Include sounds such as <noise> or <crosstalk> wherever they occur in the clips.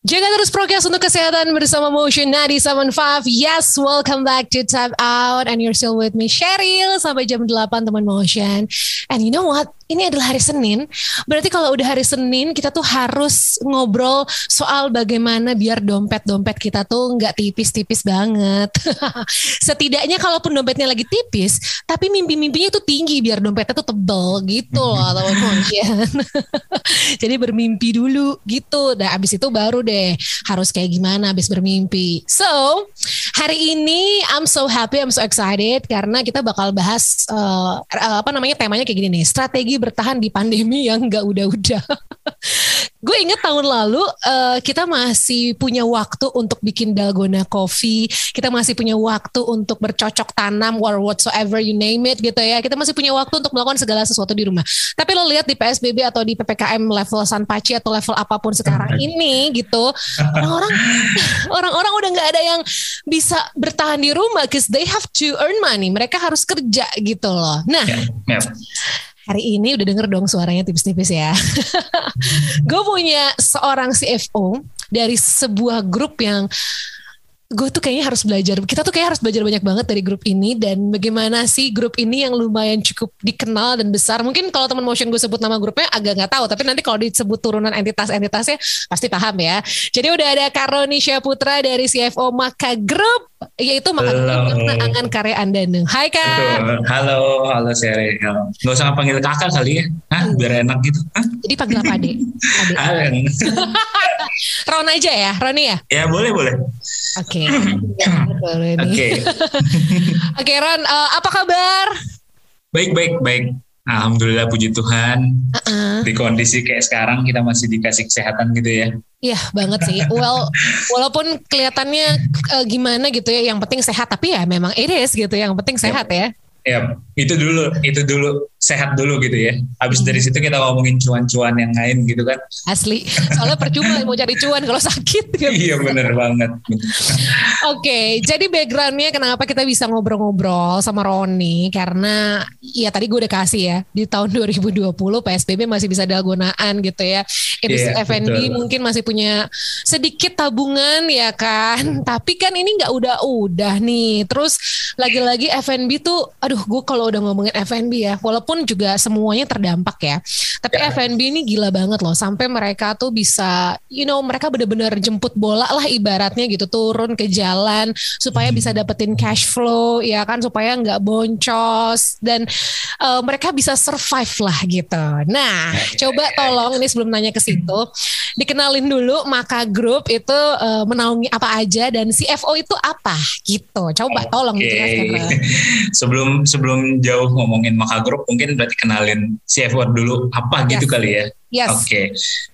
Jaga terus prokes untuk kesehatan bersama Motion 975. Yes, welcome back to Tap Out and you're still with me Cheryl sampai jam 8 teman Motion. And you know what? Ini adalah hari Senin. Berarti kalau udah hari Senin kita tuh harus ngobrol soal bagaimana biar dompet-dompet kita tuh nggak tipis-tipis banget. <laughs> Setidaknya kalaupun dompetnya lagi tipis, tapi mimpi-mimpinya tuh tinggi biar dompetnya tuh tebel gitu loh teman Motion. <laughs> Jadi bermimpi dulu gitu. Dan abis itu baru deh harus kayak gimana habis bermimpi. So hari ini I'm so happy, I'm so excited karena kita bakal bahas uh, apa namanya temanya kayak gini nih strategi bertahan di pandemi yang nggak udah-udah. <laughs> gue inget tahun lalu uh, kita masih punya waktu untuk bikin dalgona coffee, kita masih punya waktu untuk bercocok tanam or whatsoever you name it gitu ya. Kita masih punya waktu untuk melakukan segala sesuatu di rumah. Tapi lo lihat di PSBB atau di PPKM level Sanpaci atau level apa pun sekarang ini gitu, orang-orang <laughs> orang-orang udah nggak ada yang bisa bertahan di rumah because they have to earn money. Mereka harus kerja gitu loh. Nah, yeah, yeah hari ini udah denger dong suaranya tipis-tipis ya. <laughs> gue punya seorang CFO dari sebuah grup yang gue tuh kayaknya harus belajar kita tuh kayak harus belajar banyak banget dari grup ini dan bagaimana sih grup ini yang lumayan cukup dikenal dan besar. Mungkin kalau teman motion gue sebut nama grupnya agak nggak tahu tapi nanti kalau disebut turunan entitas-entitasnya pasti paham ya. Jadi udah ada Karoni Putra dari CFO Maka Group yaitu Maka Group karena angan karya anda nih. Hai kak. Halo halo Seri. Nggak usah panggil kakak kali ya. Hah, biar enak gitu. Hah? jadi panggil apa adek <laughs> <laughs> Ron aja ya Roni ya? Ya boleh boleh oke <clears throat> Oke. <laughs> Oke Ron, uh, apa kabar? Baik baik baik. Alhamdulillah puji Tuhan. Uh-uh. Di kondisi kayak sekarang kita masih dikasih kesehatan gitu ya. Iya banget sih. Well, walaupun kelihatannya uh, gimana gitu ya, yang penting sehat. Tapi ya memang it is gitu. Yang penting sehat ya. Ya, itu dulu, itu dulu sehat dulu gitu ya. Habis dari situ kita ngomongin cuan-cuan yang lain gitu kan. Asli. Soalnya percuma mau cari cuan kalau sakit. Gitu. <laughs> iya bener banget. Oke, okay, jadi backgroundnya kenapa kita bisa ngobrol-ngobrol sama Roni karena ya tadi gue udah kasih ya di tahun <laughs> 2020 PSBB masih bisa dalgonaan gitu ya. Industri yeah, F&B mungkin masih punya sedikit tabungan ya kan. Tapi kan ini nggak udah-udah nih. Terus lagi-lagi F&B tuh aduh gue kalau udah ngomongin F&B ya walaupun juga semuanya terdampak ya tapi ya. F&B ini gila banget loh sampai mereka tuh bisa you know mereka bener-bener jemput bola lah ibaratnya gitu turun ke jalan supaya bisa dapetin cash flow ya kan supaya nggak boncos dan uh, mereka bisa survive lah gitu nah <laughs> coba tolong ini sebelum nanya ke situ dikenalin dulu maka grup itu uh, menaungi apa aja dan CFO itu apa gitu coba tolong okay. dijelaskan <laughs> sebelum sebelum jauh ngomongin Maka Group mungkin berarti kenalin CFO dulu apa gitu yes. gitu kali ya. Yes. Oke. Okay.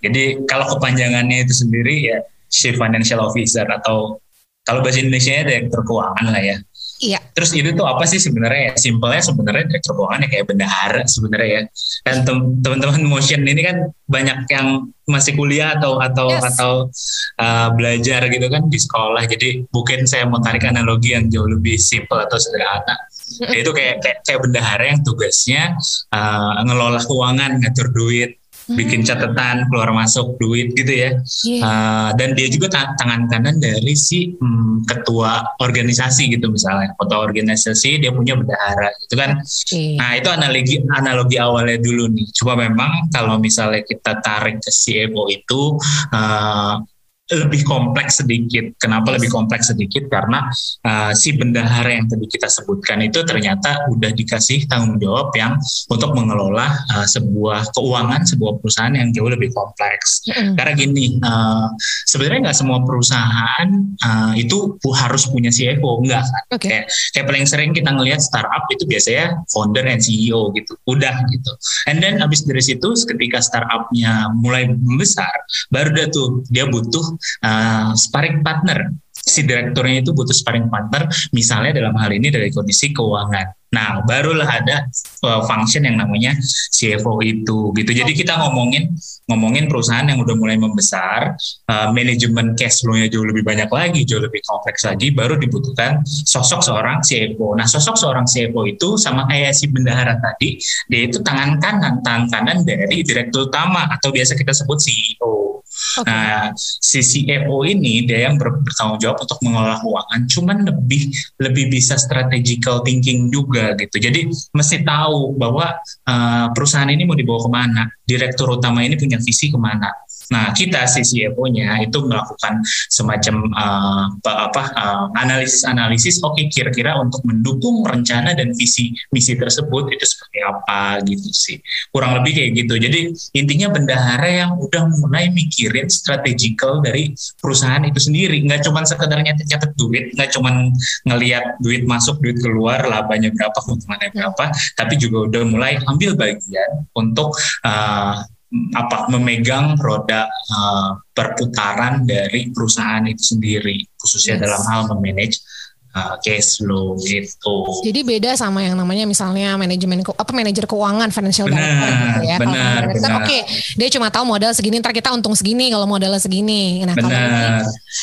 Jadi kalau kepanjangannya itu sendiri ya Chief Financial Officer atau kalau bahasa Indonesia direktur keuangan lah ya. Iya. Terus itu tuh apa sih sebenarnya? Simpelnya sebenarnya direktur keuangan ya kayak bendahara sebenarnya ya. Dan teman-teman motion ini kan banyak yang masih kuliah atau atau yes. atau uh, belajar gitu kan di sekolah. Jadi mungkin saya mau tarik analogi yang jauh lebih simpel atau sederhana itu kayak, kayak kayak bendahara yang tugasnya uh, ngelola keuangan, ngatur duit, bikin hmm. catatan keluar masuk duit gitu ya. Yeah. Uh, dan dia juga tangan kanan dari si um, ketua organisasi gitu misalnya. Ketua organisasi dia punya bendahara gitu kan. Okay. Nah itu analogi analogi awalnya dulu nih. Coba memang kalau misalnya kita tarik ke CFO itu uh, lebih kompleks sedikit. Kenapa lebih kompleks sedikit? Karena uh, si bendahara yang tadi kita sebutkan itu ternyata udah dikasih tanggung jawab yang untuk mengelola uh, sebuah keuangan sebuah perusahaan yang jauh lebih kompleks. Mm. Karena gini, uh, sebenarnya nggak semua perusahaan uh, itu harus punya CFO, enggak kan? Okay. Kayak, kayak paling sering kita ngelihat startup itu biasanya founder and CEO gitu, udah gitu. And then abis dari situ, ketika startupnya mulai membesar, baru dia tuh dia butuh uh, sparring partner. Si direkturnya itu butuh sparring partner, misalnya dalam hal ini dari kondisi keuangan. Nah, barulah ada uh, function yang namanya CFO itu gitu. Jadi kita ngomongin ngomongin perusahaan yang udah mulai membesar, uh, manajemen cash flow-nya jauh lebih banyak lagi, jauh lebih kompleks lagi, baru dibutuhkan sosok seorang CFO. Nah, sosok seorang CFO itu sama kayak si bendahara tadi, dia itu tangan kanan, tangan kanan dari direktur utama atau biasa kita sebut CEO Okay. Nah, si CEO ini dia yang bertanggung jawab untuk mengelola keuangan, cuman lebih lebih bisa strategical thinking juga gitu. Jadi mesti tahu bahwa uh, perusahaan ini mau dibawa ke mana, direktur utama ini punya visi ke mana Nah, kita si CFO-nya itu melakukan semacam uh, apa uh, analisis-analisis oke okay, kira-kira untuk mendukung rencana dan visi misi tersebut itu seperti apa gitu sih. Kurang lebih kayak gitu. Jadi intinya bendahara yang udah mulai mikirin strategical dari perusahaan itu sendiri, nggak cuma sekedar nyatet-nyatet duit, nggak cuma ngelihat duit masuk, duit keluar, labanya berapa, keuntungannya berapa, tapi juga udah mulai ambil bagian untuk uh, apa memegang roda uh, perputaran dari perusahaan itu sendiri khususnya yes. dalam hal memanage uh, cash flow gitu. Jadi beda sama yang namanya misalnya manajemen apa manajer keuangan financial benar, gitu ya. Benar, kalau benar. oke, okay, dia cuma tahu modal segini ntar kita untung segini kalau modalnya segini. Nah, benar. kalau ini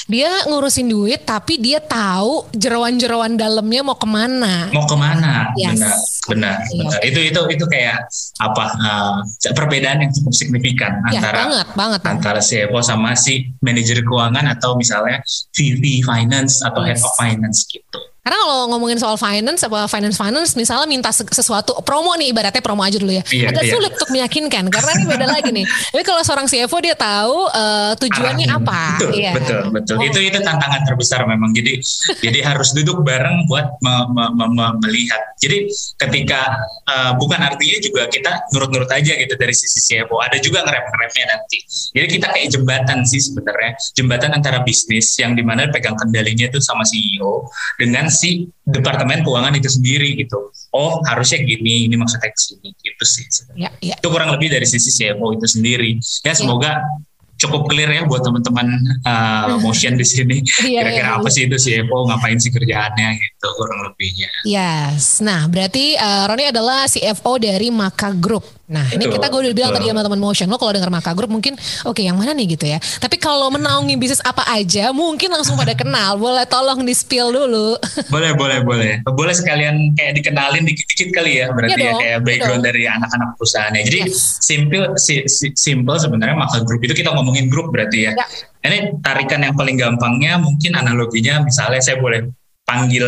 dia ngurusin duit tapi dia tahu jeroan-jeroan dalamnya mau ke mana. Mau ke mana? Yes. Benar, benar, iya. benar. Itu itu itu kayak apa uh, perbedaan yang cukup signifikan ya, antara banget, banget, antara CFO sama si manajer keuangan atau misalnya VP finance atau yes. head of finance gitu. temps Karena kalau ngomongin soal finance apa finance finance misalnya minta sesuatu promo nih ibaratnya promo aja dulu ya. Iya, Agak iya. sulit untuk meyakinkan karena ini beda lagi nih. <laughs> Tapi kalau seorang CFO dia tahu uh, tujuannya Arahnya. apa. Betul, iya. betul, betul. Oh. Itu itu tantangan terbesar memang. Jadi jadi harus duduk bareng buat me, me, me, me, melihat. Jadi ketika uh, bukan artinya juga kita nurut-nurut aja gitu dari sisi CFO. Ada juga ngerem-ngeremnya nanti. Jadi kita kayak jembatan sih sebenarnya. Jembatan antara bisnis yang di mana pegang kendalinya itu sama CEO dengan si departemen keuangan itu sendiri gitu. Oh harusnya gini, ini maksudnya sini gitu sih. Ya, ya. Itu kurang lebih dari sisi CFO itu sendiri. Ya semoga ya cukup clear ya buat teman-teman uh, <laughs> motion di sini. Iya, Kira-kira iya, apa iya. sih itu CFO, ngapain sih kerjaannya gitu kurang lebihnya. Yes. Nah, berarti uh, Roni adalah CFO dari Maka Group. Nah, ini kita gue udah bilang tadi sama teman motion lo kalau dengar Maka Group mungkin oke okay, yang mana nih gitu ya. Tapi kalau menaungi bisnis apa aja mungkin langsung pada kenal. Boleh tolong di spill dulu. boleh, boleh, boleh. Boleh sekalian kayak dikenalin dikit-dikit kali ya berarti ya, ya kayak background ya dari anak-anak perusahaannya. Jadi yes. simple si, si, simple sebenarnya Maka Group itu kita ngomongin grup berarti ya. ya. Ini tarikan yang paling gampangnya mungkin analoginya misalnya saya boleh panggil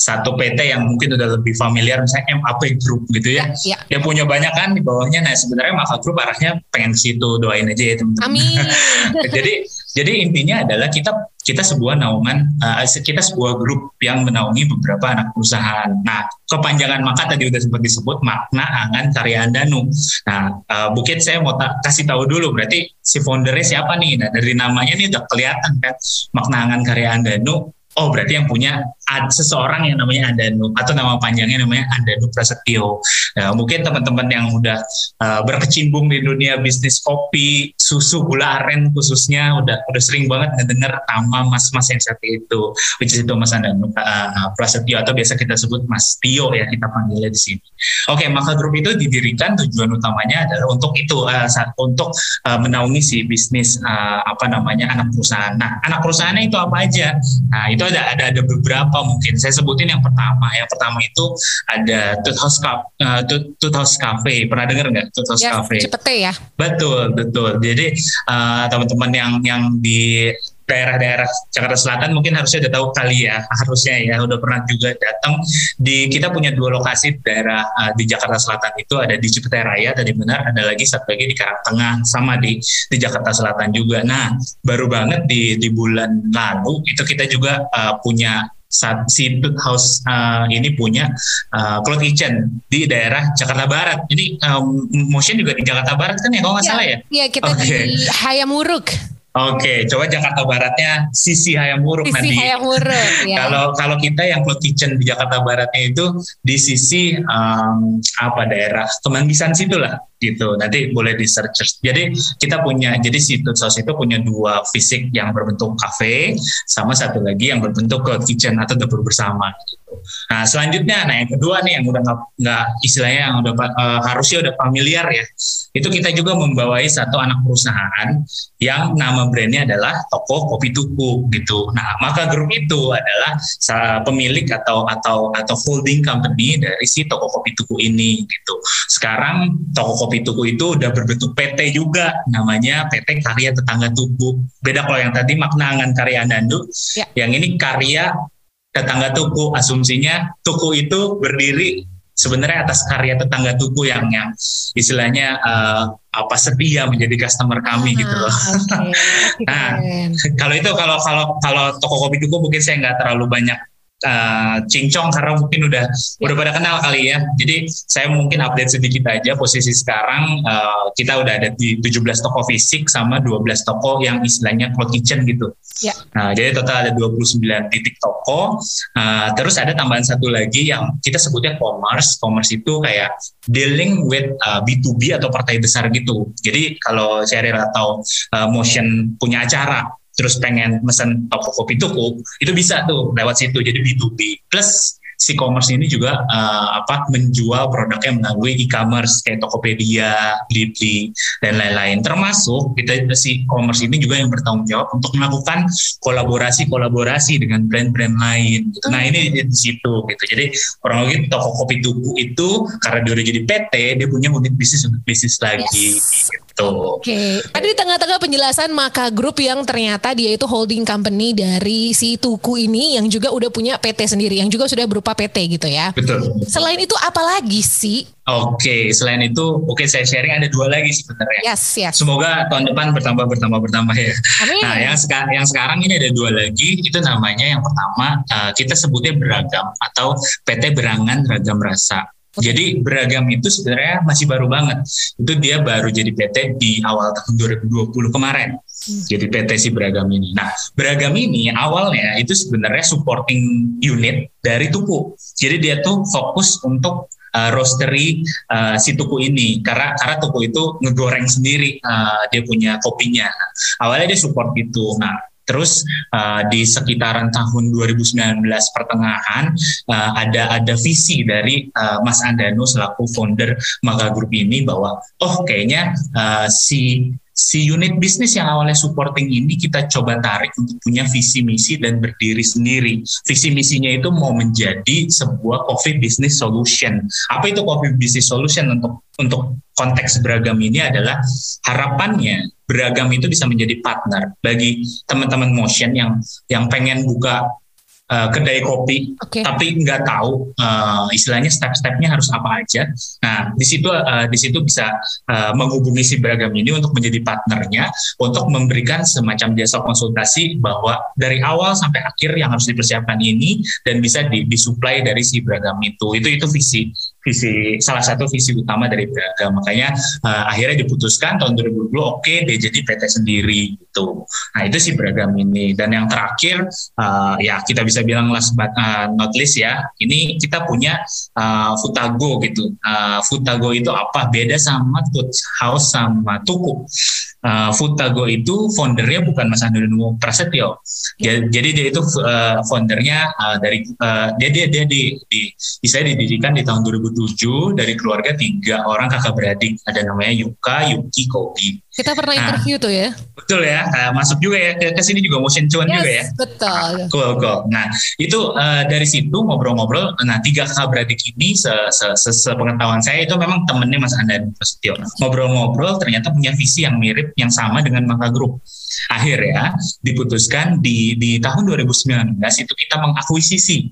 satu PT yang mungkin udah lebih familiar misalnya MAP Group gitu ya. ya, ya. Dia punya banyak kan di bawahnya. Nah sebenarnya Maka Group arahnya pengen ke situ doain aja ya teman-teman. Amin. <laughs> jadi jadi intinya adalah kita kita sebuah naungan uh, kita sebuah grup yang menaungi beberapa anak perusahaan. Nah kepanjangan maka tadi udah sempat disebut makna angan karya Andanu. Nah uh, Bukit saya mau ta kasih tahu dulu berarti si foundernya siapa nih? Nah dari namanya ini udah kelihatan kan makna angan karya Andanu oh berarti yang punya ad, seseorang yang namanya Andanu atau nama panjangnya namanya Andanu Prasetyo. Nah, mungkin teman-teman yang udah uh, berkecimpung di dunia bisnis kopi, susu, gula aren khususnya udah udah sering banget ngedengar nama mas-mas yang satu itu, which is itu Mas Andanu uh, Prasetyo atau biasa kita sebut Mas Tio ya kita panggilnya di sini. Oke, okay, maka grup itu didirikan tujuan utamanya adalah untuk itu uh, untuk uh, menaungi si bisnis uh, apa namanya anak perusahaan. Nah, anak perusahaannya itu apa aja? Nah, itu ada ada ada beberapa mungkin. Saya sebutin yang pertama. Yang pertama itu ada Tooth House, uh, Tooth House Cafe. Pernah dengar nggak Tooth House ya, Cafe? Cepete ya. Betul, betul. Jadi uh, teman-teman yang yang di daerah-daerah Jakarta Selatan mungkin harusnya udah tahu kali ya harusnya ya udah pernah juga datang di kita punya dua lokasi daerah uh, di Jakarta Selatan itu ada di Cipete Raya tadi benar ada lagi satu lagi di Karangtengah sama di di Jakarta Selatan juga nah baru banget di di bulan lalu itu kita juga uh, punya saat si House uh, ini punya uh, cloud kitchen di daerah Jakarta Barat. Ini um, motion juga di Jakarta Barat kan ya kalau nggak ya, salah ya? Iya kita okay. di Hayamuruk. Oke, coba Jakarta Baratnya sisi Hayamuruk sisi nanti. Hayamuruk. <laughs> Ya. Kalau kalau kita yang cloud kitchen di Jakarta Baratnya itu di sisi um, apa daerah Kemanggisan situ lah gitu. Nanti boleh di search. Jadi kita punya jadi situs sos itu punya dua fisik yang berbentuk kafe sama satu lagi yang berbentuk cloud kitchen atau dapur bersama. Gitu. Nah selanjutnya, nah yang kedua nih yang udah nggak istilahnya yang udah uh, harusnya udah familiar ya, itu kita juga membawai satu anak perusahaan yang nama brandnya adalah toko kopi tuku gitu. Nah maka grup itu adalah pemilik atau atau atau holding company dari si toko kopi tuku ini gitu. Sekarang toko kopi tuku itu udah berbentuk PT juga namanya PT Karya Tetangga Tuku. Beda kalau yang tadi makna angan karya Andandu, ya. yang ini karya tetangga tuku. Asumsinya tuku itu berdiri sebenarnya atas karya tetangga tuku yang yang istilahnya uh, apa setia menjadi customer kami ah, gitu loh. Okay. <laughs> nah, kalau itu kalau kalau kalau toko kopi tuku mungkin saya nggak terlalu banyak uh, cincong karena mungkin udah ya. udah pada kenal kali ya. Jadi saya mungkin update sedikit aja posisi sekarang uh, kita udah ada di 17 toko fisik sama 12 toko yang istilahnya cloud kitchen gitu. Ya. Nah, jadi total ada 29 titik toko. Uh, terus ada tambahan satu lagi yang kita sebutnya commerce. Commerce itu kayak dealing with uh, B2B atau partai besar gitu. Jadi kalau Cheryl atau uh, Motion punya acara terus pengen mesen toko kopi tuku itu bisa tuh lewat situ. Jadi B2B plus si commerce ini juga uh, apa menjual produknya melalui e-commerce kayak Tokopedia, Blibli dan lain-lain. Termasuk kita si commerce ini juga yang bertanggung jawab untuk melakukan kolaborasi-kolaborasi dengan brand-brand lain. Gitu. Nah ini di situ gitu. Jadi orang lagi toko kopi tuku itu karena dia udah jadi PT, dia punya unit bisnis unit bisnis lagi. Yes. Gitu. Oke. Okay. Tadi di tengah-tengah penjelasan Maka Group yang ternyata dia itu holding company dari si Tuku ini yang juga udah punya PT sendiri, yang juga sudah berupa berupa PT gitu ya. Betul. Selain itu apa lagi sih? Oke, okay, selain itu, oke okay, saya sharing ada dua lagi sebenarnya. Yes, yes. Semoga tahun depan bertambah bertambah bertambah ya. Amin. Nah, yang sekarang yang sekarang ini ada dua lagi. Itu namanya yang pertama uh, kita sebutnya beragam atau PT Berangan Ragam Rasa. Jadi beragam itu sebenarnya masih baru banget. Itu dia baru jadi PT di awal tahun 2020 kemarin. Hmm. Jadi PT si beragam ini. Nah, beragam ini awalnya itu sebenarnya supporting unit dari Tuku. Jadi dia tuh fokus untuk uh, roastery uh, si Tuku ini karena karena Tuku itu ngegoreng sendiri uh, dia punya kopinya. Awalnya dia support itu. Nah, Terus uh, di sekitaran tahun 2019 pertengahan uh, ada ada visi dari uh, Mas Andano selaku founder Maga Group ini bahwa oh kayaknya uh, si si unit bisnis yang awalnya supporting ini kita coba tarik untuk punya visi misi dan berdiri sendiri. Visi misinya itu mau menjadi sebuah coffee business solution. Apa itu coffee business solution untuk untuk konteks beragam ini adalah harapannya beragam itu bisa menjadi partner bagi teman-teman motion yang yang pengen buka uh, kedai kopi, okay. tapi nggak tahu uh, istilahnya step-stepnya harus apa aja. Nah, di situ uh, di situ bisa uh, menghubungi si beragam ini untuk menjadi partnernya, untuk memberikan semacam jasa konsultasi bahwa dari awal sampai akhir yang harus dipersiapkan ini dan bisa disuplai dari si beragam itu. Itu itu visi visi salah satu visi utama dari beragam. Makanya uh, akhirnya diputuskan tahun 2020 oke okay, dia jadi PT sendiri gitu. Nah itu sih beragam ini. Dan yang terakhir uh, ya kita bisa bilang last but uh, not least ya ini kita punya uh, Futago gitu. Uh, Futago itu apa? Beda sama House sama Tuku uh, Futago itu foundernya bukan Mas Andrino Prasetyo jadi dia itu uh, foundernya uh, dari uh, dia dia dia di, di, di saya didirikan di tahun 2000 tujuh dari keluarga tiga orang kakak beradik. Ada namanya Yuka, Yuki, Kobi. Kita pernah nah, interview tuh ya. Betul ya. Nah, masuk juga ya ke, sini juga motion cuan yes, juga ya. Betul. Ah, cool, cool. Nah, itu uh, dari situ ngobrol-ngobrol. Nah, tiga kakak beradik ini se, se, se, se pengetahuan saya itu memang temennya Mas Andan Prasetyo. Ngobrol-ngobrol ternyata punya visi yang mirip yang sama dengan Maka Group. Akhirnya diputuskan di di tahun 2019 itu kita mengakuisisi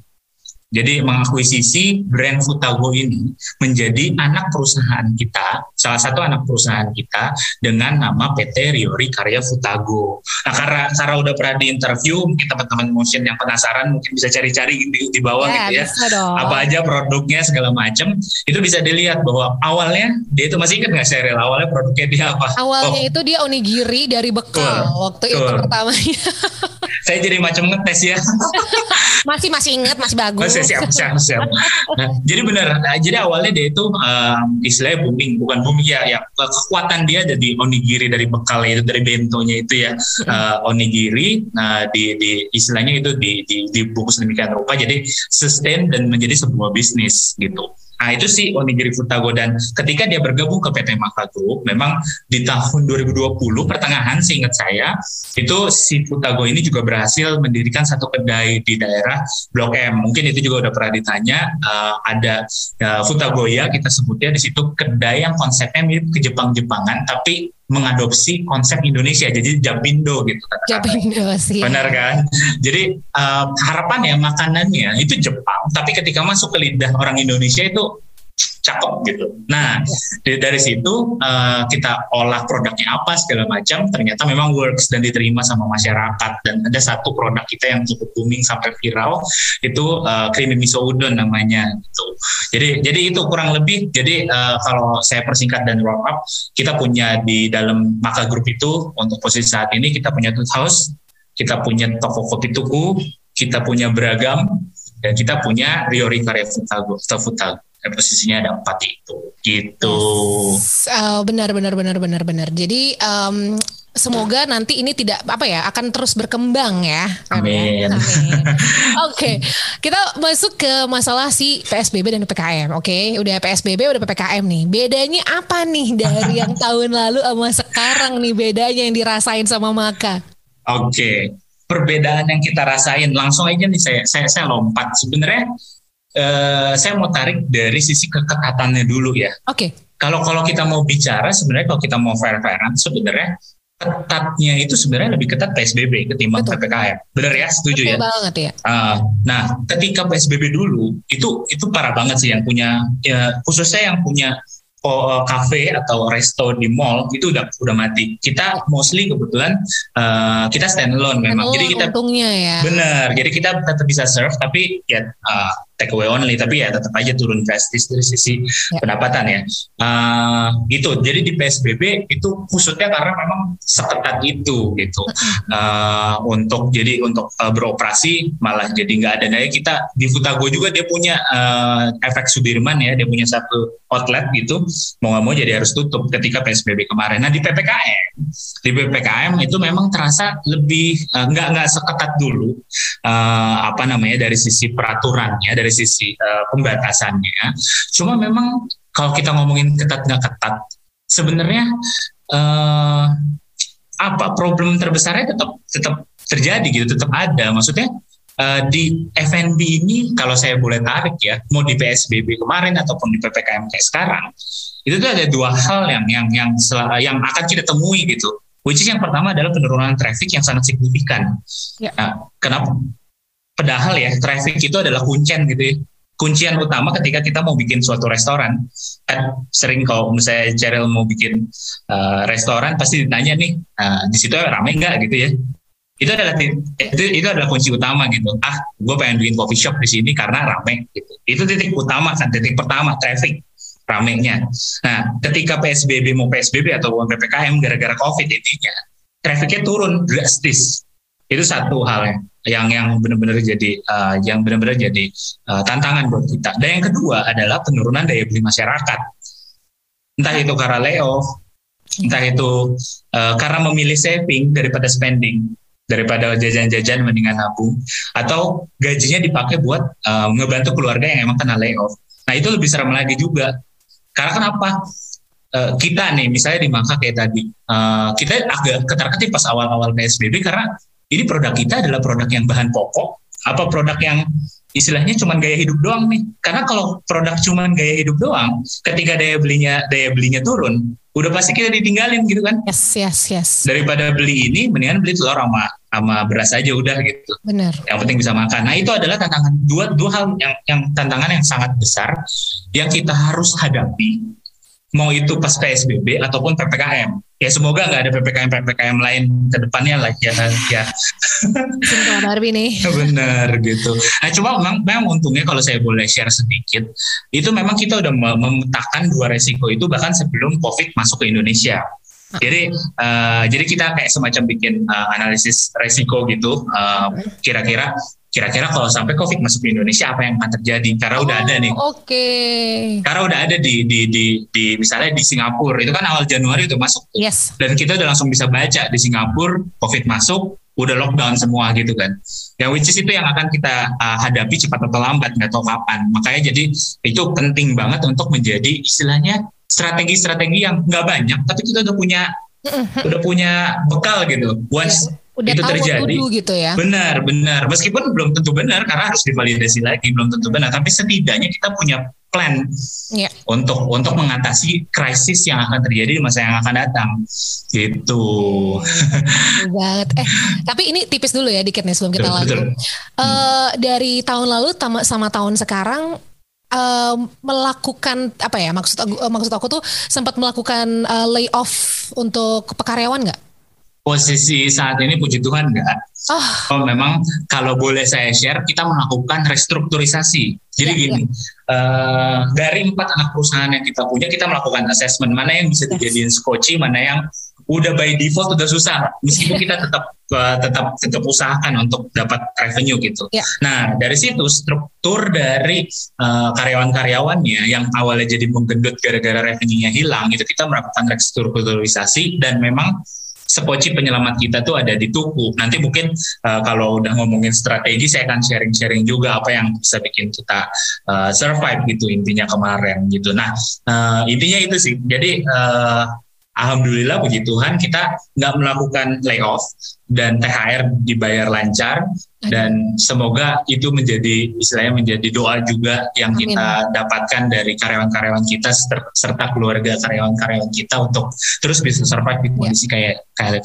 jadi mengakuisisi brand Futago ini menjadi anak perusahaan kita, salah satu anak perusahaan kita dengan nama PT Riori Karya Futago. Nah karena karena udah pernah di interview, mungkin teman-teman motion yang penasaran mungkin bisa cari-cari di, di bawah ya, gitu ya, apa aja produknya segala macam, itu bisa dilihat bahwa awalnya dia itu masih ingat nggak serial awalnya produknya dia apa? Awalnya oh. itu dia onigiri dari bekal cool. waktu cool. itu pertamanya. Saya jadi macam ngetes ya. <laughs> masih masih ingat, masih bagus. Masih <laughs> siap siap siap. Nah, jadi benar. Nah, jadi awalnya dia itu uh, istilahnya booming, bukan booming ya, ya kekuatan dia jadi onigiri dari bekal itu dari bentonya itu ya uh, onigiri. Nah di, di istilahnya itu di, di, dibungkus demikian rupa jadi sustain dan menjadi sebuah bisnis gitu. Nah itu sih Onigiri Futago dan ketika dia bergabung ke PT Maka Group, memang di tahun 2020 pertengahan seingat saya itu si Futago ini juga berhasil mendirikan satu kedai di daerah Blok M. Mungkin itu juga udah pernah ditanya uh, ada uh, Futagoya kita sebutnya di situ kedai yang konsepnya mirip ke Jepang-Jepangan tapi mengadopsi konsep Indonesia jadi Japindo gitu Japindo sih benar kan? Jadi uh, harapan ya makanannya itu Jepang tapi ketika masuk ke lidah orang Indonesia itu cakep gitu. Nah dari, dari situ uh, kita olah produknya apa segala macam ternyata memang works dan diterima sama masyarakat dan ada satu produk kita yang cukup booming sampai viral itu uh, creamy miso udon namanya gitu. Jadi jadi itu kurang lebih jadi uh, kalau saya persingkat dan wrap up kita punya di dalam Maka Group itu untuk posisi saat ini kita punya Tooth House, kita punya toko kopi tuku, kita punya beragam dan kita punya Riori Karya Futago posisinya ada empat itu gitu yes. uh, benar benar benar benar benar jadi um, semoga nanti ini tidak apa ya akan terus berkembang ya. Amin. Amin. <laughs> Oke, okay. kita masuk ke masalah si PSBB dan PPKM. Oke, okay? udah PSBB udah PPKM nih. Bedanya apa nih dari <laughs> yang tahun lalu sama sekarang nih bedanya yang dirasain sama Maka? Oke. Okay. Perbedaan yang kita rasain langsung aja nih saya saya, saya lompat sebenarnya uh, saya mau tarik dari sisi kekekatannya dulu ya. Oke. Okay. Kalau kalau kita mau bicara sebenarnya kalau kita mau fair-fairan sebenarnya ketatnya itu sebenarnya lebih ketat PSBB ketimbang Betul. PPKM. Benar ya? Setuju Betul ya? banget ya. Uh, nah, ketika PSBB dulu itu itu parah banget sih yang punya ya khususnya yang punya oh, cafe atau resto di mall itu udah udah mati. Kita mostly kebetulan uh, kita standalone memang. Stand jadi kita untungnya ya. Benar. Jadi kita tetap bisa serve tapi ya uh, take away only tapi ya tetap aja turun drastis dari sisi ya. pendapatan ya. Uh, gitu. Jadi di psbb itu khususnya karena memang seketat itu gitu. Uh, untuk jadi untuk uh, beroperasi malah jadi nggak ada. Daya kita di Futago juga dia punya uh, efek Sudirman ya dia punya satu outlet gitu. Mau nggak mau jadi harus tutup ketika psbb kemarin. Nah di ppkm di ppkm itu memang terasa lebih uh, nggak nggak seketat dulu uh, apa namanya dari sisi peraturannya dari sisi uh, pembatasannya. Cuma memang kalau kita ngomongin ketat nggak ketat, sebenarnya uh, apa problem terbesarnya tetap tetap terjadi gitu, tetap ada. Maksudnya uh, di FNB ini kalau saya boleh tarik ya, mau di PSBB kemarin ataupun di PPKM kayak sekarang, itu tuh ada dua hal yang yang yang yang akan kita temui gitu. Which is yang pertama adalah penurunan traffic yang sangat signifikan. Ya. Nah, kenapa? Padahal ya traffic itu adalah kuncian gitu ya. Kuncian utama ketika kita mau bikin suatu restoran. Kan sering kalau misalnya Cheryl mau bikin uh, restoran pasti ditanya nih, uh, di situ ramai nggak gitu ya. Itu adalah itu, itu adalah kunci utama gitu. Ah, gue pengen bikin coffee shop di sini karena ramai gitu. Itu titik utama kan, titik pertama traffic ramenya. Nah, ketika PSBB mau PSBB atau PPKM gara-gara COVID intinya, trafficnya turun drastis. Itu satu hal yang yang benar-benar jadi uh, yang benar-benar jadi uh, tantangan buat kita. Dan yang kedua adalah penurunan daya beli masyarakat. Entah itu karena layoff, entah itu uh, karena memilih saving daripada spending, daripada jajan-jajan mendingan nabung, atau gajinya dipakai buat uh, ngebantu keluarga yang emang kena layoff. Nah itu lebih serem lagi juga. Karena kenapa? Kita nih misalnya di Mangka kayak tadi, kita agak ketar-ketir pas awal-awal PSBB karena ini produk kita adalah produk yang bahan pokok apa produk yang istilahnya cuma gaya hidup doang nih. Karena kalau produk cuma gaya hidup doang ketika daya belinya daya belinya turun udah pasti kita ditinggalin gitu kan. Yes yes yes. Daripada beli ini mendingan beli telur sama sama beras aja udah gitu. Benar yang penting bisa makan. Nah itu adalah tantangan dua dua hal yang yang tantangan yang sangat besar yang kita harus hadapi mau itu pas PSBB ataupun PPKM. Ya semoga nggak ada PPKM PPKM lain ke depannya lah ya. ya. <laughs> Barbie nih. <laughs> Benar gitu. Nah cuma memang, memang untungnya kalau saya boleh share sedikit, itu memang kita udah memetakan dua resiko itu bahkan sebelum COVID masuk ke Indonesia. Jadi uh, jadi kita kayak semacam bikin uh, analisis resiko gitu. Uh, kira-kira kira-kira kalau sampai COVID masuk ke Indonesia apa yang akan terjadi? Karena oh, udah ada nih. Oke. Okay. Karena udah ada di, di di di misalnya di Singapura itu kan awal Januari itu masuk. Yes. Dan kita udah langsung bisa baca di Singapura COVID masuk udah lockdown semua gitu kan. Yang which is itu yang akan kita uh, hadapi cepat atau lambat nggak tahu kapan. Makanya jadi itu penting banget untuk menjadi istilahnya strategi-strategi yang nggak banyak tapi kita udah punya udah punya bekal gitu. Once udah itu tahu terjadi. gitu ya. benar benar. Meskipun belum tentu benar karena harus divalidasi lagi belum tentu benar. Tapi setidaknya kita punya plan yeah. untuk untuk mengatasi krisis yang akan terjadi di masa yang akan datang. Gitu. Banget. Eh tapi ini tipis dulu ya dikit nih sebelum kita lanjut. uh, dari tahun lalu sama tahun sekarang uh, melakukan apa ya maksud aku, maksud aku tuh sempat melakukan uh, layoff untuk pekaryawan nggak posisi saat ini puji Tuhan enggak. Oh. oh memang kalau boleh saya share kita melakukan restrukturisasi. Jadi ya, gini, ya. Uh, dari empat anak perusahaan yang kita punya kita melakukan assessment mana yang bisa dijadiin skoci, mana yang udah by default udah susah meskipun kita tetap uh, tetap tetap usahakan untuk dapat revenue gitu. Ya. Nah dari situ struktur dari uh, karyawan-karyawannya yang awalnya jadi menggendut gara-gara revenue-nya hilang itu kita melakukan restrukturisasi dan memang sepoci penyelamat kita tuh ada di tuku. Nanti mungkin uh, kalau udah ngomongin strategi, saya akan sharing-sharing juga apa yang bisa bikin kita uh, survive gitu intinya kemarin gitu. Nah uh, intinya itu sih. Jadi uh, Alhamdulillah puji Tuhan kita nggak melakukan layoff dan THR dibayar lancar dan semoga itu menjadi istilahnya menjadi doa juga yang Amin. kita dapatkan dari karyawan-karyawan kita serta keluarga karyawan-karyawan kita untuk terus bisa survive di ya. kondisi yeah. kayak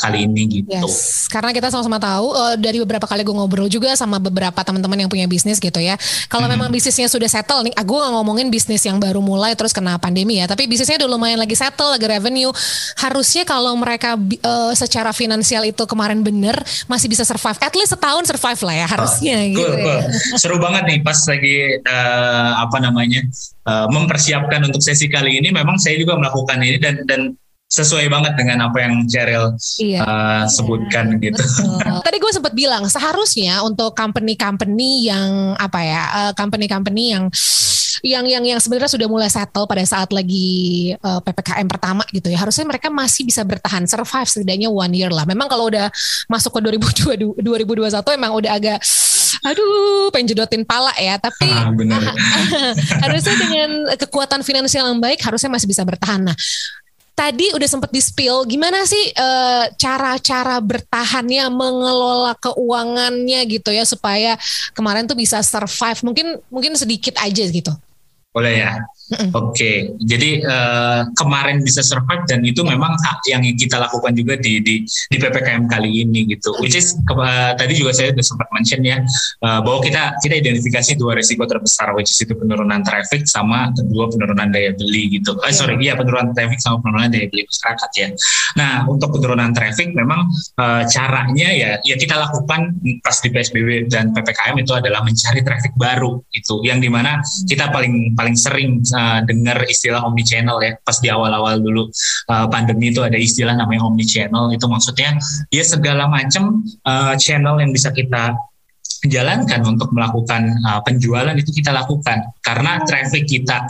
kali ini gitu. Yes. Karena kita sama-sama tahu uh, dari beberapa kali gue ngobrol juga sama beberapa teman-teman yang punya bisnis gitu ya. Kalau hmm. memang bisnisnya sudah settle nih, aku gak ngomongin bisnis yang baru mulai terus kena pandemi ya, tapi bisnisnya udah lumayan lagi settle, lagi revenue. Harusnya kalau mereka uh, secara finansial itu kemarin bener masih bisa survive, at least setahun survive lah ya harusnya oh, gitu. Cool, cool. Seru banget nih pas lagi uh, apa namanya uh, mempersiapkan untuk sesi kali ini. Memang saya juga melakukan ini dan dan sesuai banget dengan apa yang Cheryl iya. uh, sebutkan iya. gitu. <laughs> Tadi gue sempat bilang seharusnya untuk company-company yang apa ya, company-company yang yang yang yang sebenarnya sudah mulai settle pada saat lagi uh, ppkm pertama gitu ya harusnya mereka masih bisa bertahan survive setidaknya one year lah memang kalau udah masuk ke 2022 2021 emang udah agak aduh pengen jedotin pala ya tapi ah, bener. <laughs> harusnya dengan kekuatan finansial yang baik harusnya masih bisa bertahan nah tadi udah sempat di spill gimana sih eh, cara-cara bertahannya mengelola keuangannya gitu ya supaya kemarin tuh bisa survive mungkin mungkin sedikit aja gitu boleh ya. Oke, okay. jadi uh, kemarin bisa survive dan itu memang hak yang kita lakukan juga di di, di ppkm kali ini gitu. Which is uh, tadi juga saya sudah sempat mention ya uh, bahwa kita kita identifikasi dua risiko terbesar, which is itu penurunan traffic sama kedua penurunan daya beli gitu. Eh, sorry, iya penurunan traffic sama penurunan daya beli masyarakat ya. Nah untuk penurunan traffic memang uh, caranya ya ya kita lakukan pas di psbb dan ppkm itu adalah mencari traffic baru itu, yang di mana kita paling paling sering uh, dengar istilah omni channel ya pas di awal-awal dulu uh, pandemi itu ada istilah namanya omni channel itu maksudnya ya segala macam uh, channel yang bisa kita jalankan untuk melakukan uh, penjualan itu kita lakukan karena traffic kita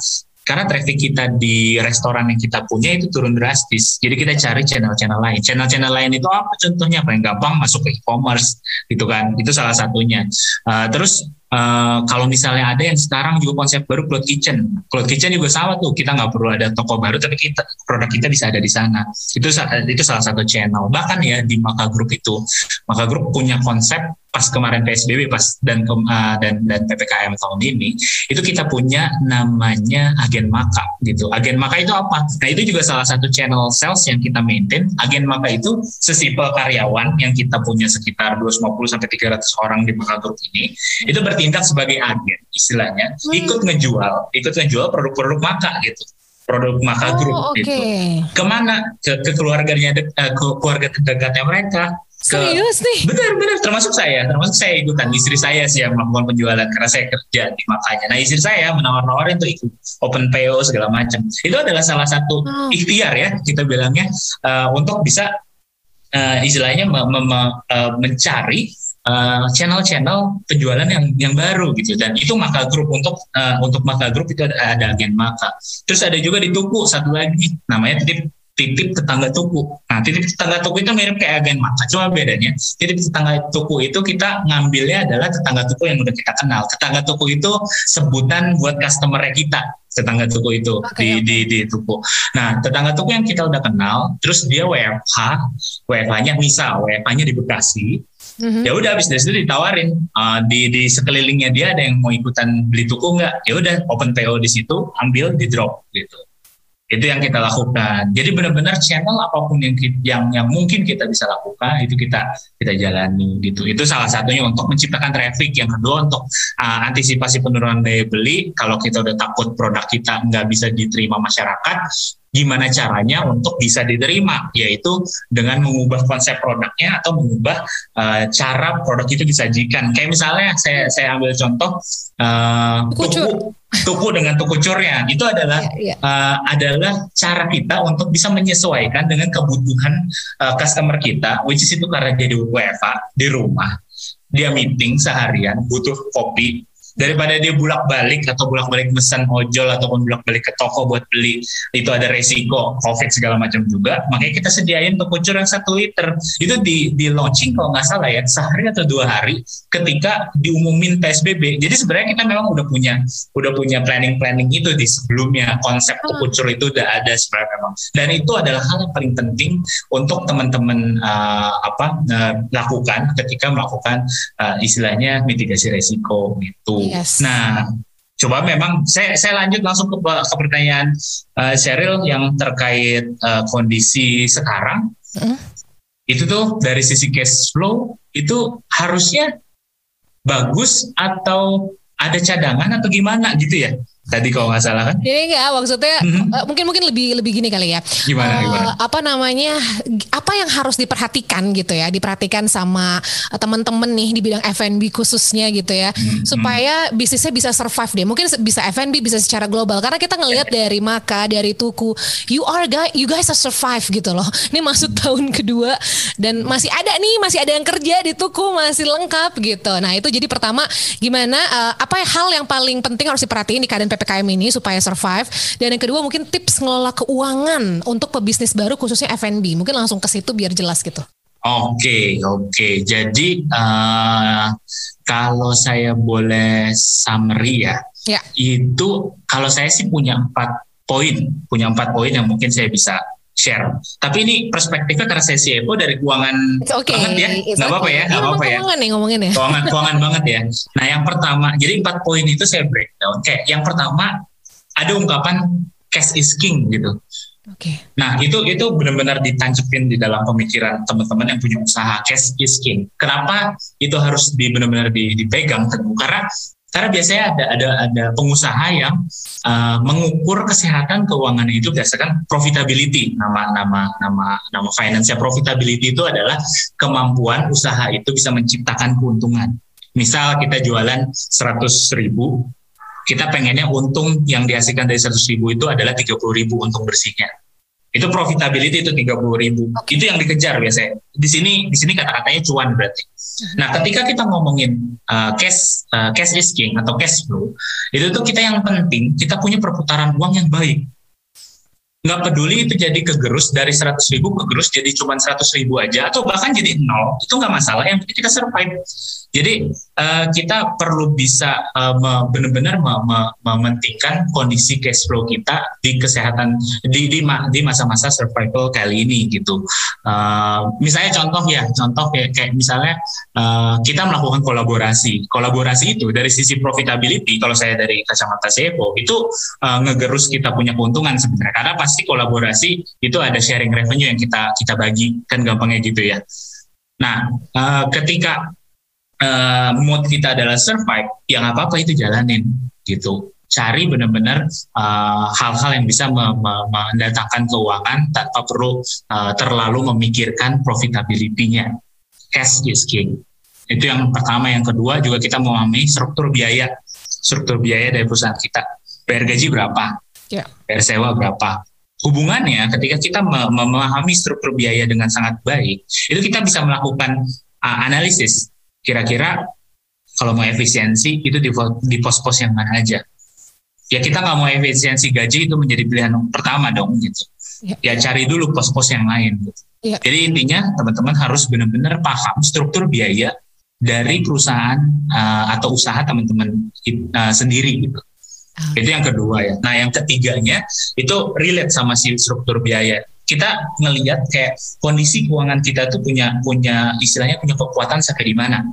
karena traffic kita di restoran yang kita punya itu turun drastis. Jadi kita cari channel-channel lain. Channel-channel lain itu apa contohnya? Paling gampang masuk ke e-commerce gitu kan. Itu salah satunya. Uh, terus Uh, kalau misalnya ada yang sekarang juga konsep baru cloud kitchen, cloud kitchen juga sama tuh kita nggak perlu ada toko baru tapi kita produk kita bisa ada di sana. Itu itu salah satu channel. Bahkan ya di Maka Group itu, Maka Group punya konsep pas kemarin PSBB pas dan uh, dan dan PPKM tahun ini itu kita punya namanya agen maka gitu. Agen maka itu apa? Nah itu juga salah satu channel sales yang kita maintain. Agen maka itu sesimpel karyawan yang kita punya sekitar 250 sampai 300 orang di Maka Group ini itu bertindak sebagai agen istilahnya hmm. ikut ngejual ikut ngejual produk-produk maka gitu produk maka oh, grup okay. gitu ke mana ke, ke keluarganya de, uh, ke keluarga terdekatnya mereka ke, Serius nih? Benar, benar. Termasuk saya. Termasuk saya ikutan. Istri saya sih yang melakukan penjualan karena saya kerja di makanya. Nah istri saya menawar-nawarin tuh ikut open PO segala macam. Itu adalah salah satu oh. ikhtiar ya kita bilangnya uh, untuk bisa uh, istilahnya me, me, me, uh, mencari channel-channel penjualan yang yang baru gitu dan itu maka grup untuk uh, untuk maka grup itu ada, ada agen maka terus ada juga di tuku satu lagi namanya titip titip tetangga tuku. Nah, titip tetangga tuku itu mirip kayak agen mata, cuma bedanya titip tetangga tuku itu kita ngambilnya adalah tetangga tuku yang udah kita kenal. Tetangga tuku itu sebutan buat customer kita tetangga tuku itu okay, di, okay. di di tuku. Nah, tetangga tuku yang kita udah kenal, terus dia WFH, WFH-nya misal WFH-nya di Bekasi, Mm-hmm. Ya udah habis dari situ ditawarin uh, di di sekelilingnya dia ada yang mau ikutan beli tuku nggak? Ya udah open PO di situ, ambil di drop gitu itu yang kita lakukan. Jadi benar-benar channel apa pun yang yang yang mungkin kita bisa lakukan itu kita kita jalani gitu. Itu salah satunya untuk menciptakan traffic. Yang kedua untuk uh, antisipasi penurunan daya beli. Kalau kita udah takut produk kita nggak bisa diterima masyarakat, gimana caranya untuk bisa diterima yaitu dengan mengubah konsep produknya atau mengubah uh, cara produk itu disajikan. Kayak misalnya saya saya ambil contoh uh, tuku tuku dengan tuku curnya. Itu adalah yeah, yeah. Uh, adalah cara kita untuk bisa menyesuaikan dengan kebutuhan uh, customer kita which is itu karena dia di WFA di rumah. Dia meeting seharian butuh kopi daripada dia bulak balik atau bulak balik pesan ojol ataupun bulak balik ke toko buat beli itu ada resiko covid segala macam juga makanya kita sediain untuk kucur yang satu liter. Itu di di launching kalau nggak salah ya sehari atau dua hari ketika diumumin psbb jadi sebenarnya kita memang udah punya udah punya planning planning itu di sebelumnya konsep hmm. kucur itu udah ada sebenarnya memang. Dan itu adalah hal yang paling penting untuk teman-teman uh, apa uh, lakukan ketika melakukan uh, istilahnya mitigasi resiko gitu Yes. Nah, coba memang saya saya lanjut langsung ke, ke pertanyaan uh, Cheryl yang terkait uh, kondisi sekarang. Mm. Itu tuh dari sisi cash flow itu harusnya bagus atau ada cadangan atau gimana gitu ya? Tadi kalau nggak salah kan? Ini enggak maksudnya mm-hmm. mungkin mungkin lebih lebih gini kali ya. Gimana, uh, gimana? Apa namanya? Apa yang harus diperhatikan gitu ya? Diperhatikan sama teman-teman nih di bidang F&B khususnya gitu ya, mm-hmm. supaya bisnisnya bisa survive deh. Mungkin bisa F&B bisa secara global karena kita ngelihat yeah. dari Maka, dari Tuku, you are guys, you guys are survive gitu loh. <laughs> Ini masuk tahun kedua dan masih ada nih, masih ada yang kerja di Tuku masih lengkap gitu. Nah itu jadi pertama gimana? Uh, apa hal yang paling penting harus diperhatiin di keadaan PPKM ini supaya survive. Dan yang kedua mungkin tips ngelola keuangan untuk pebisnis baru khususnya F&B. Mungkin langsung ke situ biar jelas gitu. Oke, okay, oke. Okay. Jadi uh, kalau saya boleh summary ya, ya, itu kalau saya sih punya empat poin, punya empat poin yang mungkin saya bisa share. Tapi ini perspektifnya karena saya CFO dari keuangan okay. banget ya, nggak apa-apa ya, nggak apa-apa ya. Keuangan nih ngomongin ya. Keuangan, keuangan <laughs> banget ya. Nah yang pertama, jadi empat poin itu saya breakdown. Kayak yang pertama ada ungkapan cash is king gitu. Oke. Okay. Nah itu itu benar-benar ditancepin di dalam pemikiran teman-teman yang punya usaha cash is king. Kenapa itu harus di benar-benar dipegang teguh? Karena karena biasanya ada ada ada pengusaha yang uh, mengukur kesehatan keuangan itu berdasarkan profitability. Nama nama nama nama finance profitability itu adalah kemampuan usaha itu bisa menciptakan keuntungan. Misal kita jualan 100 ribu, kita pengennya untung yang dihasilkan dari 100 ribu itu adalah 30 ribu untung bersihnya itu profitability itu tiga puluh ribu. Itu yang dikejar biasanya. Di sini di sini kata-katanya cuan berarti. Nah ketika kita ngomongin uh, cash uh, cash is king atau cash flow itu tuh kita yang penting kita punya perputaran uang yang baik. Nggak peduli itu jadi kegerus dari seratus ribu kegerus jadi cuma seratus ribu aja atau bahkan jadi nol itu nggak masalah. Yang penting kita survive. Jadi uh, kita perlu bisa uh, benar-benar mementingkan kondisi cash flow kita di kesehatan di di, masa-masa survival kali ini gitu. Uh, misalnya contoh ya, contoh kayak, kayak misalnya uh, kita melakukan kolaborasi. Kolaborasi itu dari sisi profitability kalau saya dari kacamata CFO itu uh, ngegerus kita punya keuntungan sebenarnya karena pasti kolaborasi itu ada sharing revenue yang kita kita bagi kan gampangnya gitu ya. Nah, uh, ketika uh, mood kita adalah survive, yang apa apa itu jalanin gitu. Cari benar-benar uh, hal-hal yang bisa me me mendatangkan keuangan tanpa perlu uh, terlalu memikirkan profitability-nya. Cash is king. Itu yang pertama. Yang kedua juga kita memahami struktur biaya, struktur biaya dari perusahaan kita. Bayar gaji berapa? Yeah. Bayar sewa berapa? Hubungannya ketika kita memahami struktur biaya dengan sangat baik, itu kita bisa melakukan uh, analisis kira-kira kalau mau efisiensi itu di, di pos-pos yang mana aja ya kita nggak mau efisiensi gaji itu menjadi pilihan pertama dong gitu ya, ya cari dulu pos-pos yang lain. Gitu. Ya. Jadi intinya teman-teman harus benar-benar paham struktur biaya dari perusahaan uh, atau usaha teman-teman uh, sendiri gitu. Ah. Itu yang kedua ya. Nah yang ketiganya itu relate sama si struktur biaya. Kita ngelihat kayak kondisi keuangan kita tuh punya punya istilahnya punya kekuatan sampai di mana.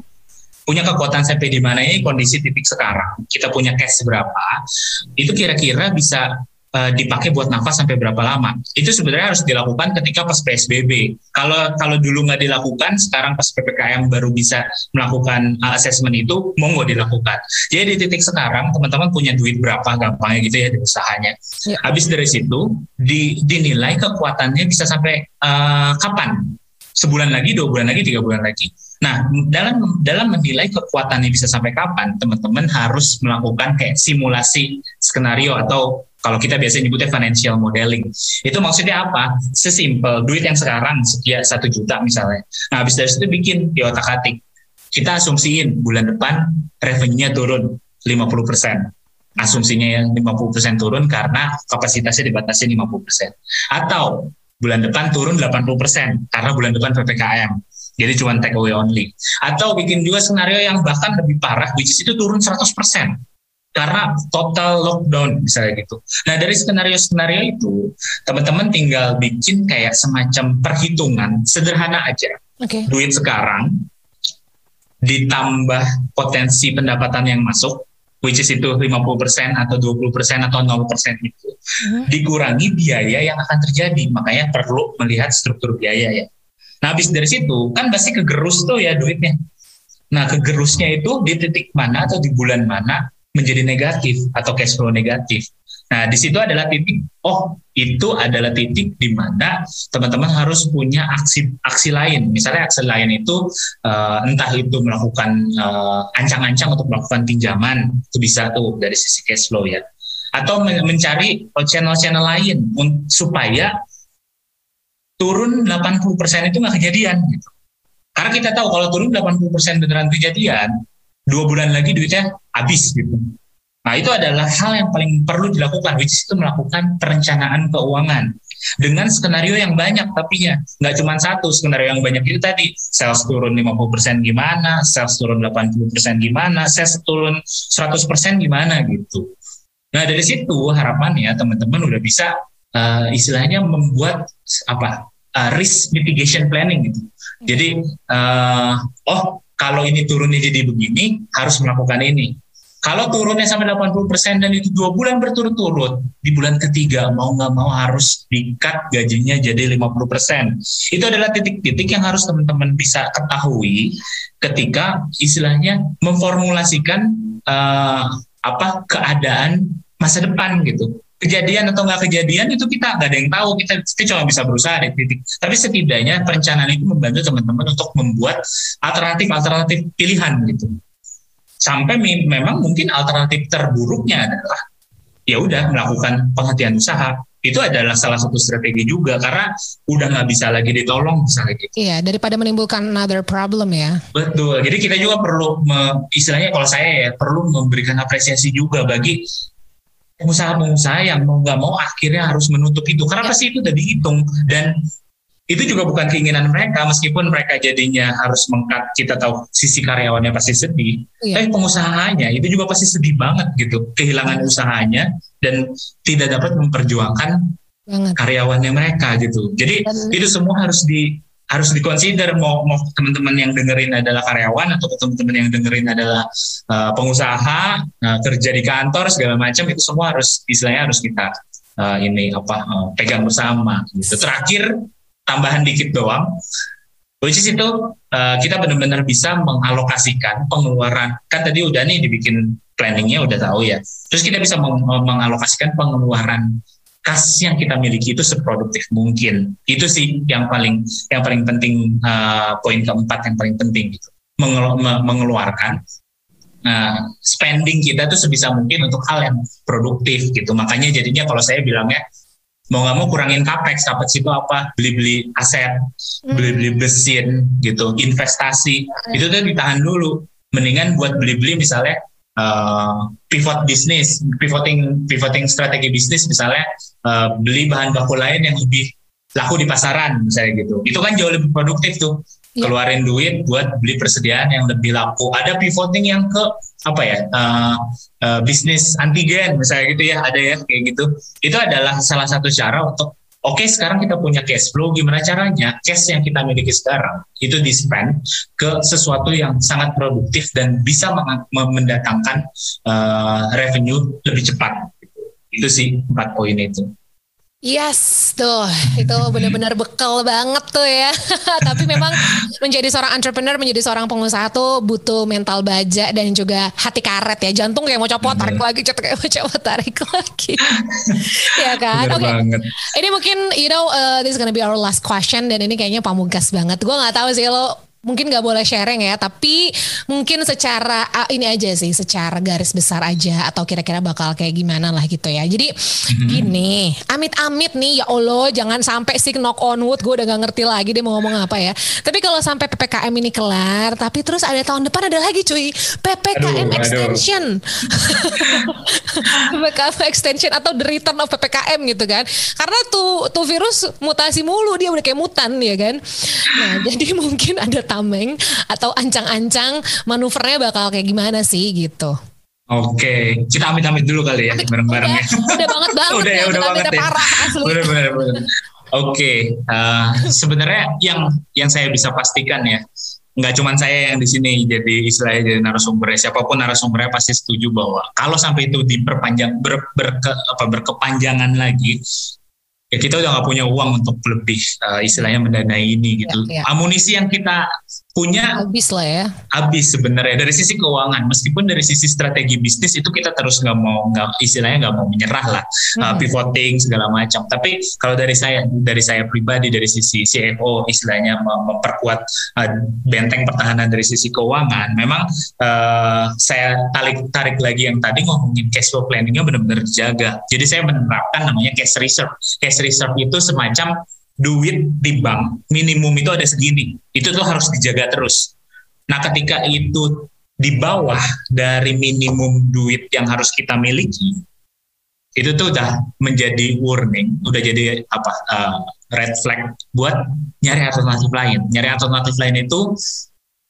Punya kekuatan sampai di mana ini kondisi titik sekarang. Kita punya cash berapa? Itu kira-kira bisa uh, dipakai buat nafas sampai berapa lama. Itu sebenarnya harus dilakukan ketika pas PSBB. Kalau kalau dulu nggak dilakukan, sekarang pas PPKM baru bisa melakukan uh, assessment itu, monggo dilakukan. Jadi di titik sekarang teman-teman punya duit berapa gampangnya gitu ya di usahanya. Ya. Habis dari situ di, dinilai kekuatannya bisa sampai uh, kapan? Sebulan lagi, dua bulan lagi, tiga bulan lagi. Nah, dalam dalam menilai kekuatannya bisa sampai kapan, teman-teman harus melakukan kayak simulasi skenario atau kalau kita biasanya nyebutnya financial modeling. Itu maksudnya apa? Sesimpel duit yang sekarang sekian satu juta misalnya. Nah habis dari situ bikin di otak atik. Kita asumsiin bulan depan revenue-nya turun 50 persen. Asumsinya yang 50 persen turun karena kapasitasnya dibatasi 50 persen. Atau bulan depan turun 80 persen karena bulan depan PPKM. Jadi cuma take away only. Atau bikin juga skenario yang bahkan lebih parah, which is itu turun 100 persen karena total lockdown misalnya gitu. Nah dari skenario-skenario itu teman-teman tinggal bikin kayak semacam perhitungan sederhana aja. Okay. Duit sekarang ditambah potensi pendapatan yang masuk which is itu 50% atau 20% atau 0% itu uh-huh. dikurangi biaya yang akan terjadi makanya perlu melihat struktur biaya ya nah habis dari situ kan pasti kegerus tuh ya duitnya nah kegerusnya itu di titik mana atau di bulan mana menjadi negatif atau cash flow negatif. Nah, di situ adalah titik, oh itu adalah titik di mana teman-teman harus punya aksi aksi lain. Misalnya aksi lain itu uh, entah itu melakukan uh, ancang-ancang untuk melakukan pinjaman, itu bisa tuh dari sisi cash flow ya. Atau mencari channel-channel lain supaya turun 80% itu nggak kejadian gitu. Karena kita tahu kalau turun 80% beneran kejadian, dua bulan lagi duitnya habis gitu. Nah itu adalah hal yang paling perlu dilakukan, which is itu melakukan perencanaan keuangan dengan skenario yang banyak tapi ya nggak cuma satu skenario yang banyak itu tadi sales turun 50% gimana sales turun 80% gimana sales turun 100% gimana gitu nah dari situ harapannya teman-teman udah bisa uh, istilahnya membuat apa uh, risk mitigation planning gitu jadi uh, oh kalau ini turunnya jadi begini, harus melakukan ini. Kalau turunnya sampai 80% dan itu dua bulan berturut-turut, di bulan ketiga mau nggak mau harus di-cut gajinya jadi 50%. Itu adalah titik-titik yang harus teman-teman bisa ketahui ketika istilahnya memformulasikan uh, apa keadaan masa depan gitu kejadian atau nggak kejadian itu kita nggak ada yang tahu kita, kita cuma bisa berusaha di titik tapi setidaknya perencanaan itu membantu teman-teman untuk membuat alternatif alternatif pilihan gitu sampai memang mungkin alternatif terburuknya adalah ya udah melakukan penghentian usaha itu adalah salah satu strategi juga karena udah nggak bisa lagi ditolong misalnya gitu. Iya daripada menimbulkan another problem ya. Betul. Jadi kita juga perlu me, istilahnya kalau saya ya perlu memberikan apresiasi juga bagi pengusaha-pengusaha yang mau nggak mau akhirnya harus menutup itu. Karena pasti itu udah dihitung dan itu juga bukan keinginan mereka meskipun mereka jadinya harus mengkat kita tahu sisi karyawannya pasti sedih. Iya. tapi pengusahanya itu juga pasti sedih banget gitu kehilangan usahanya dan tidak dapat memperjuangkan banget. karyawannya mereka gitu. Jadi dan, itu semua harus di harus dikonsider mau mau teman-teman yang dengerin adalah karyawan atau teman-teman yang dengerin adalah uh, pengusaha uh, kerja di kantor segala macam itu semua harus istilahnya harus kita uh, ini apa uh, pegang bersama gitu. Terakhir tambahan dikit doang which is itu uh, kita benar-benar bisa mengalokasikan pengeluaran kan tadi udah nih dibikin planningnya udah tahu ya terus kita bisa meng mengalokasikan pengeluaran kas yang kita miliki itu seproduktif mungkin. Itu sih yang paling yang paling penting uh, poin keempat yang paling penting gitu. Mengelu mengeluarkan uh, spending kita itu sebisa mungkin untuk hal yang produktif gitu. Makanya jadinya kalau saya bilangnya mau nggak mau kurangin capex, capex itu apa? Beli-beli aset, hmm. beli-beli mesin gitu, investasi. Itu tuh ditahan dulu. Mendingan buat beli-beli misalnya uh, pivot bisnis, pivoting pivoting strategi bisnis misalnya uh, beli bahan baku lain yang lebih laku di pasaran misalnya gitu. Itu kan jauh lebih produktif tuh. Yeah. Keluarin duit buat beli persediaan yang lebih laku. Ada pivoting yang ke apa ya uh, uh, bisnis antigen misalnya gitu ya ada ya kayak gitu. Itu adalah salah satu cara untuk Oke, okay, sekarang kita punya cash flow. Gimana caranya cash yang kita miliki sekarang itu di spend ke sesuatu yang sangat produktif dan bisa mendatangkan uh, revenue lebih cepat. Itu sih empat poin itu. Yes, tuh itu benar-benar bekal banget tuh ya. <laughs> Tapi memang menjadi seorang entrepreneur, menjadi seorang pengusaha tuh butuh mental baja dan juga hati karet ya. Jantung kayak mau copot, tarik lagi, copot kayak mau copot, tarik lagi. <laughs> ya kan? Oke. Okay. Ini mungkin you know uh, this is gonna be our last question dan ini kayaknya pamungkas banget. Gue nggak tahu sih lo mungkin nggak boleh sharing ya, tapi mungkin secara uh, ini aja sih, secara garis besar aja atau kira-kira bakal kayak gimana lah gitu ya. Jadi mm-hmm. gini, amit-amit nih ya Allah, jangan sampai sih knock on wood, gue udah gak ngerti lagi dia mau ngomong apa ya. Tapi kalau sampai ppkm ini kelar, tapi terus ada tahun depan ada lagi cuy, ppkm aduh, extension, <laughs> ppkm extension atau the return of ppkm gitu kan? Karena tuh tuh virus mutasi mulu, dia udah kayak mutan ya kan. Nah <laughs> jadi mungkin ada tameng atau ancang-ancang manuvernya bakal kayak gimana sih gitu. Oke, kita amit-amit dulu kali ya bareng-bareng ya. Udah banget banget <laughs> udah ya, ya udah banget ya. Parah asli. Bener, bener, bener. Oke, okay. uh, sebenarnya yang yang saya bisa pastikan ya, nggak cuma saya yang di sini jadi istilahnya jadi narasumber siapa pun narasumbernya pasti setuju bahwa kalau sampai itu diperpanjang ber, berke, apa, berkepanjangan lagi ya kita udah nggak punya uang untuk lebih uh, istilahnya mendanai ini gitu. Ya, ya. Amunisi yang kita punya habis lah ya. Habis sebenarnya dari sisi keuangan, meskipun dari sisi strategi bisnis itu kita terus nggak mau nggak istilahnya nggak mau menyerah lah, hmm. uh, pivoting segala macam. Tapi kalau dari saya dari saya pribadi dari sisi CFO istilahnya memperkuat uh, benteng pertahanan dari sisi keuangan, memang uh, saya tarik tarik lagi yang tadi ngomongin cash flow planningnya benar-benar dijaga. Jadi saya menerapkan namanya cash reserve. Cash cash reserve itu semacam duit di bank minimum itu ada segini. Itu tuh harus dijaga terus. Nah ketika itu di bawah dari minimum duit yang harus kita miliki itu tuh udah menjadi warning udah jadi apa uh, red flag buat nyari alternatif lain. Nyari alternatif lain itu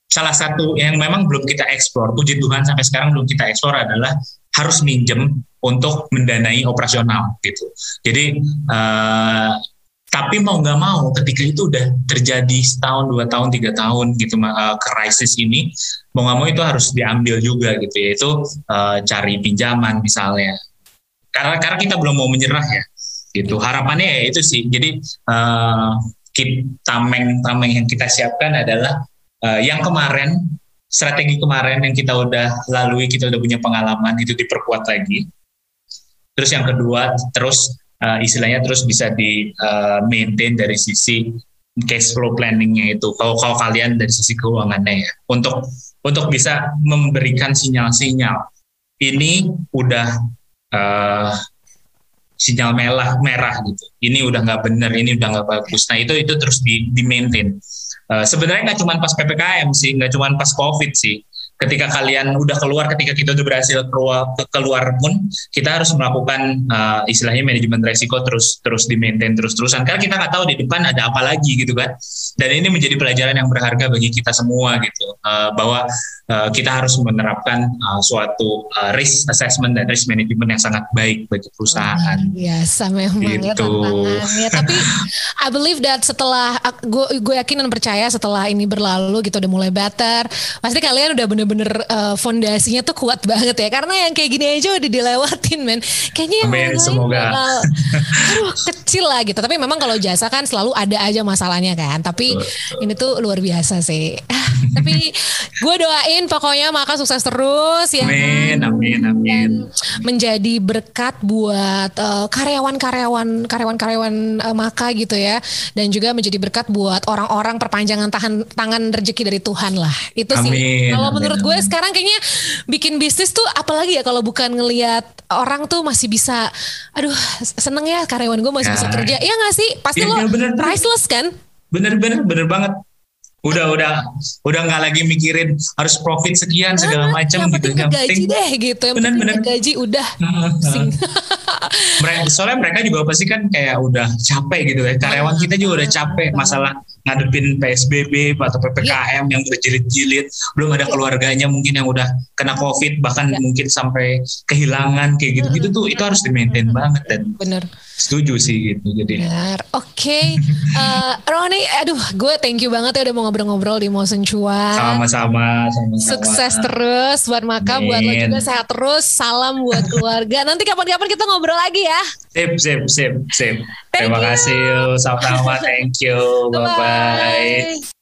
salah satu yang memang belum kita eksplor puji Tuhan sampai sekarang belum kita eksplor adalah harus minjem untuk mendanai operasional gitu. Jadi uh, tapi mau nggak mau ketika itu udah terjadi setahun dua tahun tiga tahun gitu uh, krisis ini mau nggak mau itu harus diambil juga gitu ya. Itu uh, cari pinjaman misalnya. Karena karena kita belum mau menyerah ya gitu. Harapannya ya itu sih. Jadi uh, tameng tameng yang kita siapkan adalah uh, yang kemarin strategi kemarin yang kita udah lalui kita udah punya pengalaman itu diperkuat lagi. Terus yang kedua, terus uh, istilahnya terus bisa di uh, maintain dari sisi cash flow planningnya itu. Kalau kalau kalian dari sisi keuangannya ya, untuk untuk bisa memberikan sinyal-sinyal ini udah uh, sinyal merah merah gitu. Ini udah nggak benar, ini udah nggak bagus. Nah itu itu terus di, di maintain. Uh, Sebenarnya nggak cuma pas ppkm sih, nggak cuma pas covid sih ketika kalian udah keluar ketika kita udah berhasil keluar keluar pun kita harus melakukan uh, istilahnya manajemen resiko terus terus di maintain terus terusan karena kita nggak tahu di depan ada apa lagi gitu kan dan ini menjadi pelajaran yang berharga bagi kita semua gitu uh, bahwa uh, kita harus menerapkan uh, suatu uh, risk assessment dan risk management yang sangat baik bagi perusahaan. Biasa memang ya gitu. ya tantangannya. Tapi I believe that setelah gue gue yakin dan percaya setelah ini berlalu gitu udah mulai better, pasti kalian udah bener bener-bener uh, fondasinya tuh kuat banget ya. Karena yang kayak gini aja udah dilewatin men. Kayaknya yang Amin, semoga. bakal, <laughs> aduh kecil lah gitu. Tapi memang kalau jasa kan selalu ada aja masalahnya kan. Tapi betul, ini tuh luar biasa sih. Ah, tapi <laughs> gue doain pokoknya maka sukses terus ya amin kan? amin amin. Menjadi berkat buat uh, karyawan-karyawan karyawan-karyawan uh, maka gitu ya. Dan juga menjadi berkat buat orang-orang perpanjangan tahan tangan rezeki dari Tuhan lah. Itu amin, sih kalau menurut gue sekarang kayaknya bikin bisnis tuh apalagi ya kalau bukan ngelihat orang tuh masih bisa aduh seneng ya karyawan gue masih ya. bisa kerja. Ya nggak sih? Pasti ya, lo ya bener, priceless kan? Bener bener bener banget udah udah. Udah nggak lagi mikirin harus profit sekian segala macam gitu. yang gaji deh gitu. Yang bener, bener. gaji udah. <laughs> Mereka soalnya mereka juga pasti kan kayak udah capek gitu ya. Karyawan kita juga udah capek masalah ngadepin PSBB atau PPKM ya. yang berjilid-jilid belum ada keluarganya mungkin yang udah kena COVID bahkan ya. mungkin sampai kehilangan kayak gitu-gitu tuh itu harus di maintain banget dan. Bener setuju sih gitu jadi Benar. Oke, okay. uh, eh, Roni, aduh, gue thank you banget ya udah mau ngobrol-ngobrol di Motion Cuan. Sama-sama. Sukses terus buat Maka, buat lo juga sehat terus. Salam buat keluarga. Nanti kapan-kapan kita ngobrol lagi ya. Sip, sip, sip, sip. Terima you. kasih. Sama-sama. Thank you. Bye-bye.